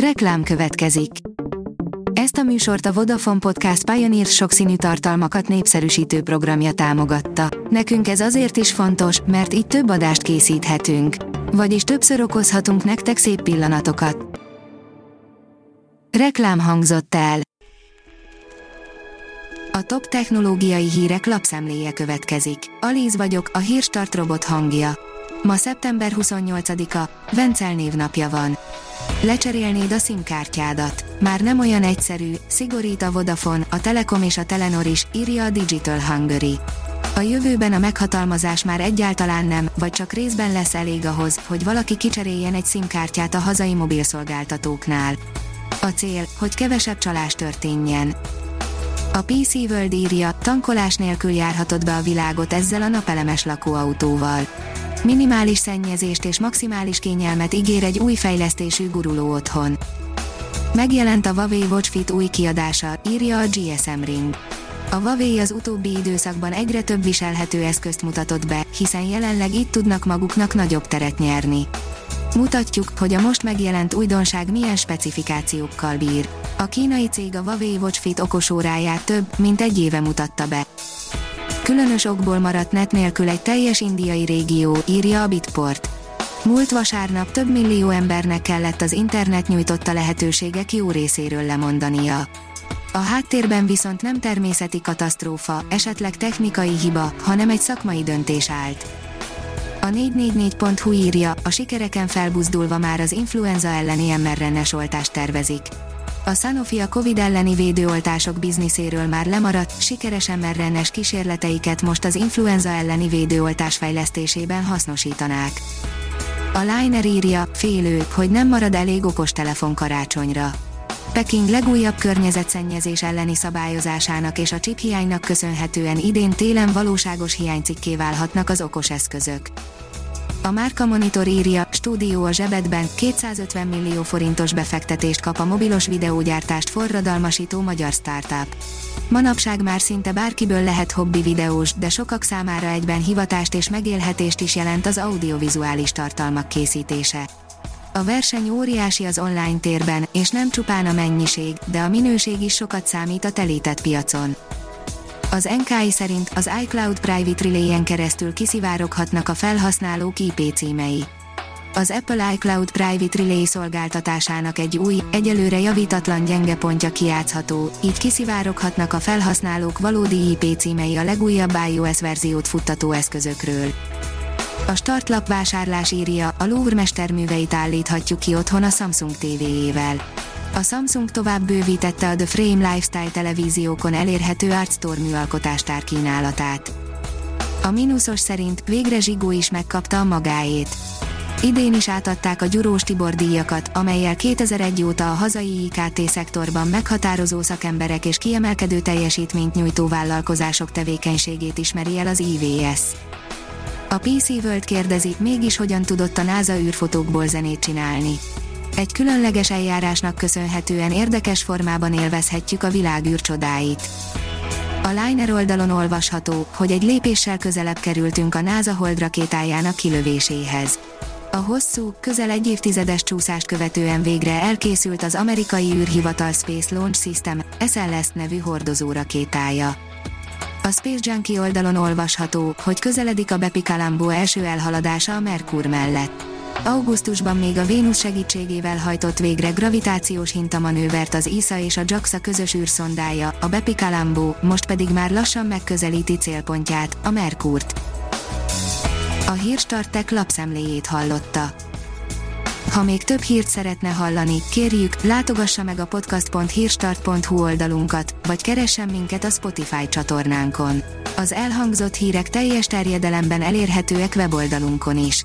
Reklám következik. Ezt a műsort a Vodafone Podcast Pioneer sokszínű tartalmakat népszerűsítő programja támogatta. Nekünk ez azért is fontos, mert így több adást készíthetünk. Vagyis többször okozhatunk nektek szép pillanatokat. Reklám hangzott el. A top technológiai hírek lapszemléje következik. Alíz vagyok, a hírstart robot hangja. Ma szeptember 28-a, Vencel névnapja van. Lecserélnéd a SIM kártyádat. Már nem olyan egyszerű, szigorít a Vodafone, a Telekom és a Telenor is, írja a Digital Hungary. A jövőben a meghatalmazás már egyáltalán nem, vagy csak részben lesz elég ahhoz, hogy valaki kicseréljen egy SIM kártyát a hazai mobilszolgáltatóknál. A cél, hogy kevesebb csalás történjen. A PC World írja, tankolás nélkül járhatod be a világot ezzel a napelemes lakóautóval. Minimális szennyezést és maximális kényelmet ígér egy új fejlesztésű guruló otthon. Megjelent a Huawei Watch Fit új kiadása, írja a GSM Ring. A Huawei az utóbbi időszakban egyre több viselhető eszközt mutatott be, hiszen jelenleg itt tudnak maguknak nagyobb teret nyerni. Mutatjuk, hogy a most megjelent újdonság milyen specifikációkkal bír. A kínai cég a Huawei Watch Fit okosóráját több, mint egy éve mutatta be. Különös okból maradt net nélkül egy teljes indiai régió, írja a Bitport. Múlt vasárnap több millió embernek kellett az internet nyújtotta lehetőségek jó részéről lemondania. A háttérben viszont nem természeti katasztrófa, esetleg technikai hiba, hanem egy szakmai döntés állt. A 444.hu írja, a sikereken felbuzdulva már az influenza elleni mRNA-s oltást tervezik. A Sanofi a Covid elleni védőoltások bizniszéről már lemaradt, sikeres mrna kísérleteiket most az influenza elleni védőoltás fejlesztésében hasznosítanák. A Liner írja, félő, hogy nem marad elég okostelefon karácsonyra. Peking legújabb környezetszennyezés elleni szabályozásának és a hiánynak köszönhetően idén télen valóságos hiánycikké válhatnak az okos eszközök. A Márka Monitor írja, stúdió a zsebedben, 250 millió forintos befektetést kap a mobilos videógyártást forradalmasító magyar startup. Manapság már szinte bárkiből lehet hobbi videós, de sokak számára egyben hivatást és megélhetést is jelent az audiovizuális tartalmak készítése. A verseny óriási az online térben, és nem csupán a mennyiség, de a minőség is sokat számít a telített piacon. Az NKI szerint az iCloud Private Relay-en keresztül kiszivároghatnak a felhasználók IP címei. Az Apple iCloud Private Relay szolgáltatásának egy új, egyelőre javítatlan gyenge pontja kiátszható, így kiszivároghatnak a felhasználók valódi IP címei a legújabb iOS verziót futtató eszközökről. A startlap vásárlás írja, a Louvre mesterműveit állíthatjuk ki otthon a Samsung TV-ével. A Samsung tovább bővítette a The Frame Lifestyle televíziókon elérhető Artstore műalkotástár kínálatát. A mínuszos szerint végre Zsigó is megkapta a magáét. Idén is átadták a Gyurós Tibor díjakat, amelyel 2001 óta a hazai IKT szektorban meghatározó szakemberek és kiemelkedő teljesítményt nyújtó vállalkozások tevékenységét ismeri el az IVS. A PC World kérdezi, mégis hogyan tudott a NASA űrfotókból zenét csinálni. Egy különleges eljárásnak köszönhetően érdekes formában élvezhetjük a világ űrcsodáit. A Liner oldalon olvasható, hogy egy lépéssel közelebb kerültünk a NASA Hold rakétájának kilövéséhez. A hosszú, közel egy évtizedes csúszást követően végre elkészült az amerikai űrhivatal Space Launch System, SLS nevű hordozó rakétája. A Space Junkie oldalon olvasható, hogy közeledik a Bepi Colombo első elhaladása a Merkur mellett. Augusztusban még a Vénusz segítségével hajtott végre gravitációs hintamanővert az ISA és a JAXA közös űrszondája, a Bepi most pedig már lassan megközelíti célpontját, a Merkurt. A Hírstartek lapszemléjét hallotta. Ha még több hírt szeretne hallani, kérjük, látogassa meg a podcast.hírstart.hu oldalunkat, vagy keressen minket a Spotify csatornánkon. Az elhangzott hírek teljes terjedelemben elérhetőek weboldalunkon is.